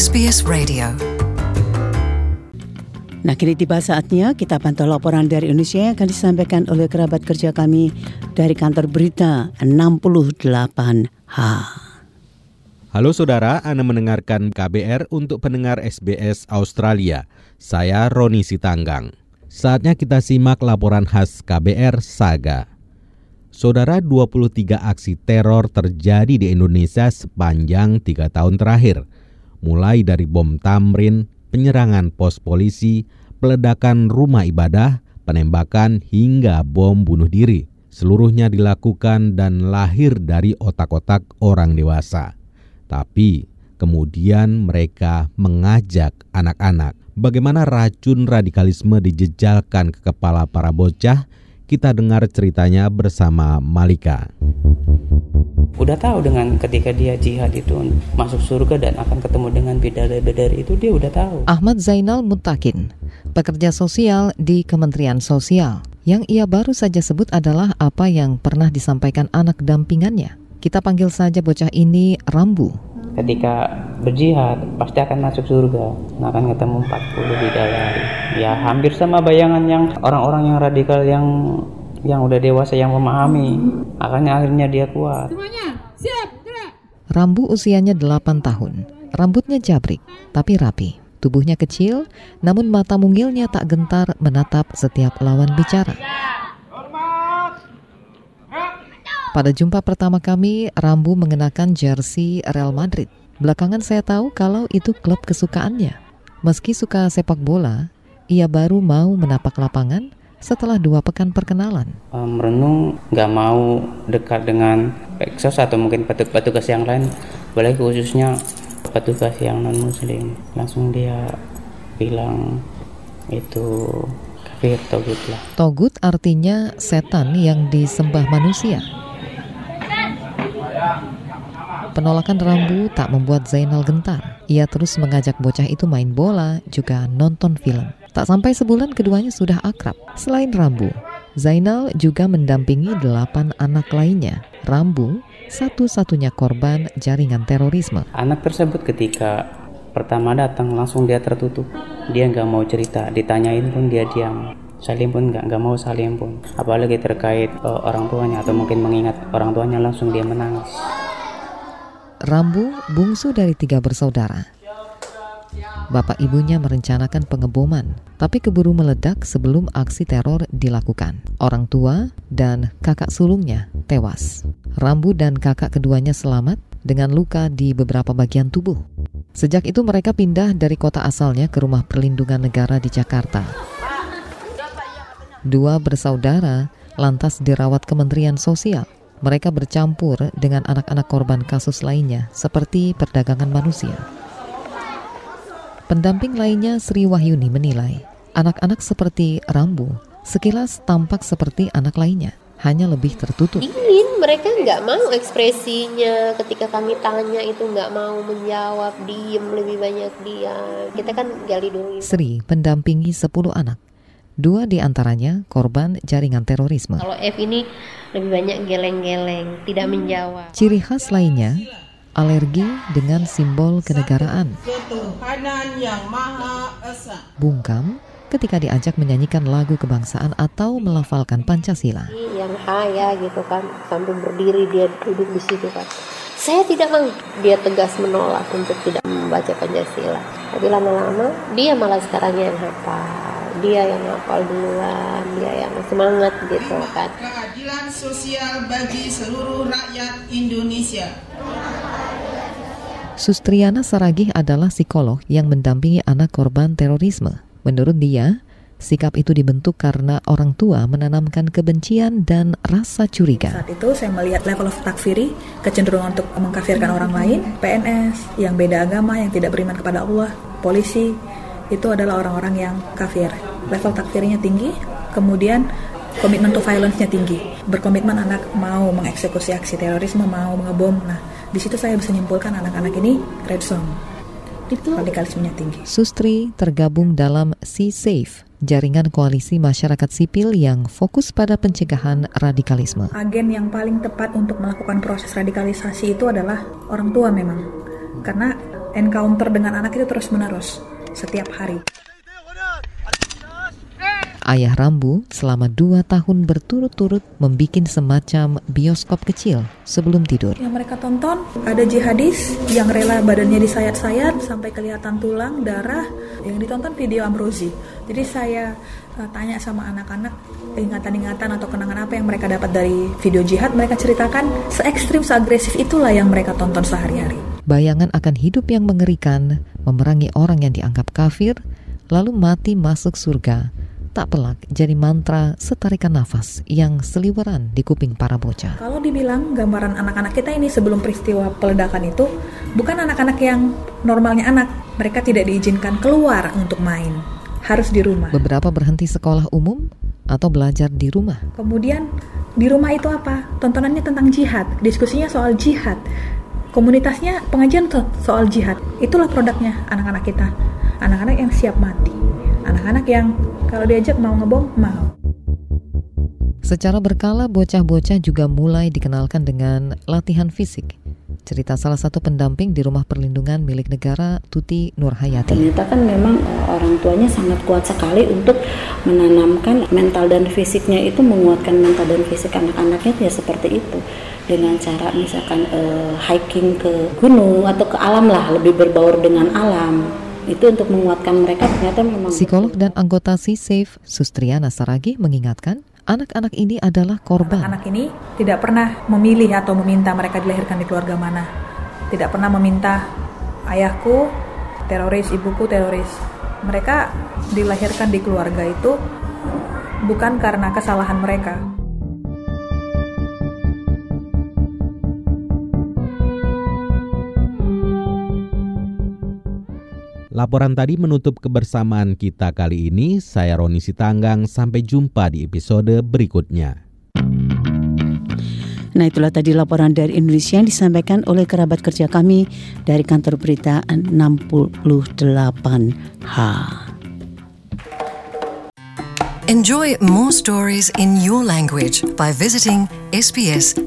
SBS Radio. Nah, kini tiba saatnya kita pantau laporan dari Indonesia yang akan disampaikan oleh kerabat kerja kami dari kantor berita 68H. Halo saudara, Anda mendengarkan KBR untuk pendengar SBS Australia. Saya Roni Sitanggang. Saatnya kita simak laporan khas KBR Saga. Saudara 23 aksi teror terjadi di Indonesia sepanjang tiga tahun terakhir. Mulai dari bom tamrin, penyerangan pos polisi, peledakan rumah ibadah, penembakan hingga bom bunuh diri. Seluruhnya dilakukan dan lahir dari otak-otak orang dewasa. Tapi kemudian mereka mengajak anak-anak. Bagaimana racun radikalisme dijejalkan ke kepala para bocah kita dengar ceritanya bersama Malika. Udah tahu dengan ketika dia jihad itu masuk surga dan akan ketemu dengan bidadari-bidadari itu dia udah tahu. Ahmad Zainal Mutakin, pekerja sosial di Kementerian Sosial. Yang ia baru saja sebut adalah apa yang pernah disampaikan anak dampingannya. Kita panggil saja bocah ini Rambu ketika berjihad pasti akan masuk surga nah, akan ketemu 40 bidadari ya hampir sama bayangan yang orang-orang yang radikal yang yang udah dewasa yang memahami. Akhirnya akhirnya dia kuat. Semuanya siap gerak. Rambu usianya 8 tahun. Rambutnya jabrik tapi rapi. Tubuhnya kecil namun mata mungilnya tak gentar menatap setiap lawan bicara. Pada jumpa pertama kami, Rambu mengenakan jersey Real Madrid. Belakangan saya tahu kalau itu klub kesukaannya. Meski suka sepak bola, ia baru mau menapak lapangan setelah dua pekan perkenalan. Merenung nggak mau dekat dengan Peksos atau mungkin petugas yang lain, boleh khususnya petugas yang non muslim. Langsung dia bilang itu kafir togut lah. Togut artinya setan yang disembah manusia. Penolakan Rambu tak membuat Zainal gentar. Ia terus mengajak bocah itu main bola, juga nonton film. Tak sampai sebulan keduanya sudah akrab. Selain Rambu, Zainal juga mendampingi delapan anak lainnya. Rambu satu-satunya korban jaringan terorisme. Anak tersebut ketika pertama datang langsung dia tertutup. Dia nggak mau cerita, ditanyain pun dia diam. Salim pun nggak nggak mau salim pun. Apalagi terkait uh, orang tuanya atau mungkin mengingat orang tuanya langsung dia menangis. Rambu bungsu dari tiga bersaudara. Bapak ibunya merencanakan pengeboman, tapi keburu meledak sebelum aksi teror dilakukan. Orang tua dan kakak sulungnya tewas. Rambu dan kakak keduanya selamat dengan luka di beberapa bagian tubuh. Sejak itu mereka pindah dari kota asalnya ke rumah perlindungan negara di Jakarta. Dua bersaudara lantas dirawat Kementerian Sosial mereka bercampur dengan anak-anak korban kasus lainnya, seperti perdagangan manusia. Pendamping lainnya Sri Wahyuni menilai, anak-anak seperti Rambu sekilas tampak seperti anak lainnya, hanya lebih tertutup. Ingin mereka nggak mau ekspresinya ketika kami tanya itu nggak mau menjawab, diem lebih banyak dia. Kita kan gali dulu. Sri pendampingi 10 anak Dua di antaranya korban jaringan terorisme. Kalau F ini lebih banyak geleng-geleng, tidak menjawab. Ciri khas lainnya, alergi dengan simbol kenegaraan. Bungkam ketika diajak menyanyikan lagu kebangsaan atau melafalkan Pancasila. Yang haya gitu kan, sambil berdiri dia duduk di situ kan. Saya tidak mau. Dia tegas menolak untuk tidak membaca Pancasila. Tapi lama-lama dia malah sekarang yang hafal dia yang hafal duluan dia yang semangat gitu kan keadilan sosial bagi seluruh rakyat Indonesia Sustriana Saragih adalah psikolog yang mendampingi anak korban terorisme. Menurut dia, sikap itu dibentuk karena orang tua menanamkan kebencian dan rasa curiga. Saat itu saya melihat level of takfiri, kecenderungan untuk mengkafirkan orang lain, PNS, yang beda agama, yang tidak beriman kepada Allah, polisi, itu adalah orang-orang yang kafir. Level takfirnya tinggi, kemudian komitmen to violence-nya tinggi. Berkomitmen anak mau mengeksekusi aksi terorisme, mau ngebom. Nah, di situ saya bisa menyimpulkan anak-anak ini red zone. Itu radikalismenya tinggi. Sustri tergabung dalam Sea Safe, jaringan koalisi masyarakat sipil yang fokus pada pencegahan radikalisme. Agen yang paling tepat untuk melakukan proses radikalisasi itu adalah orang tua memang. Karena encounter dengan anak itu terus menerus setiap hari. Ayah Rambu selama dua tahun berturut-turut membuat semacam bioskop kecil sebelum tidur. Yang mereka tonton ada jihadis yang rela badannya disayat-sayat sampai kelihatan tulang, darah. Yang ditonton video Amrozi. Jadi saya uh, tanya sama anak-anak ingatan-ingatan atau kenangan apa yang mereka dapat dari video jihad. Mereka ceritakan se ekstrim, se agresif itulah yang mereka tonton sehari-hari. Bayangan akan hidup yang mengerikan, memerangi orang yang dianggap kafir, lalu mati masuk surga tak pelak jadi mantra setarikan nafas yang seliweran di kuping para bocah. Kalau dibilang gambaran anak-anak kita ini sebelum peristiwa peledakan itu bukan anak-anak yang normalnya anak. Mereka tidak diizinkan keluar untuk main. Harus di rumah. Beberapa berhenti sekolah umum atau belajar di rumah. Kemudian di rumah itu apa? Tontonannya tentang jihad, diskusinya soal jihad. Komunitasnya pengajian soal jihad. Itulah produknya anak-anak kita. Anak-anak yang siap mati. Anak-anak yang kalau diajak mau ngebom, mau. Secara berkala, bocah-bocah juga mulai dikenalkan dengan latihan fisik. Cerita salah satu pendamping di rumah perlindungan milik negara, Tuti Nurhayati. Ternyata kan memang orang tuanya sangat kuat sekali untuk menanamkan mental dan fisiknya itu menguatkan mental dan fisik anak-anaknya ya seperti itu dengan cara misalkan uh, hiking ke gunung atau ke alam lah lebih berbaur dengan alam itu untuk menguatkan mereka ternyata memang psikolog dan anggota C-Safe Sustriana Saragi mengingatkan anak-anak ini adalah korban. Anak, -anak ini tidak pernah memilih atau meminta mereka dilahirkan di keluarga mana. Tidak pernah meminta ayahku teroris, ibuku teroris. Mereka dilahirkan di keluarga itu bukan karena kesalahan mereka. Laporan tadi menutup kebersamaan kita kali ini. Saya Roni Sitanggang, sampai jumpa di episode berikutnya. Nah itulah tadi laporan dari Indonesia yang disampaikan oleh kerabat kerja kami dari kantor berita 68H. Enjoy more stories in your language by visiting sbs.com.au.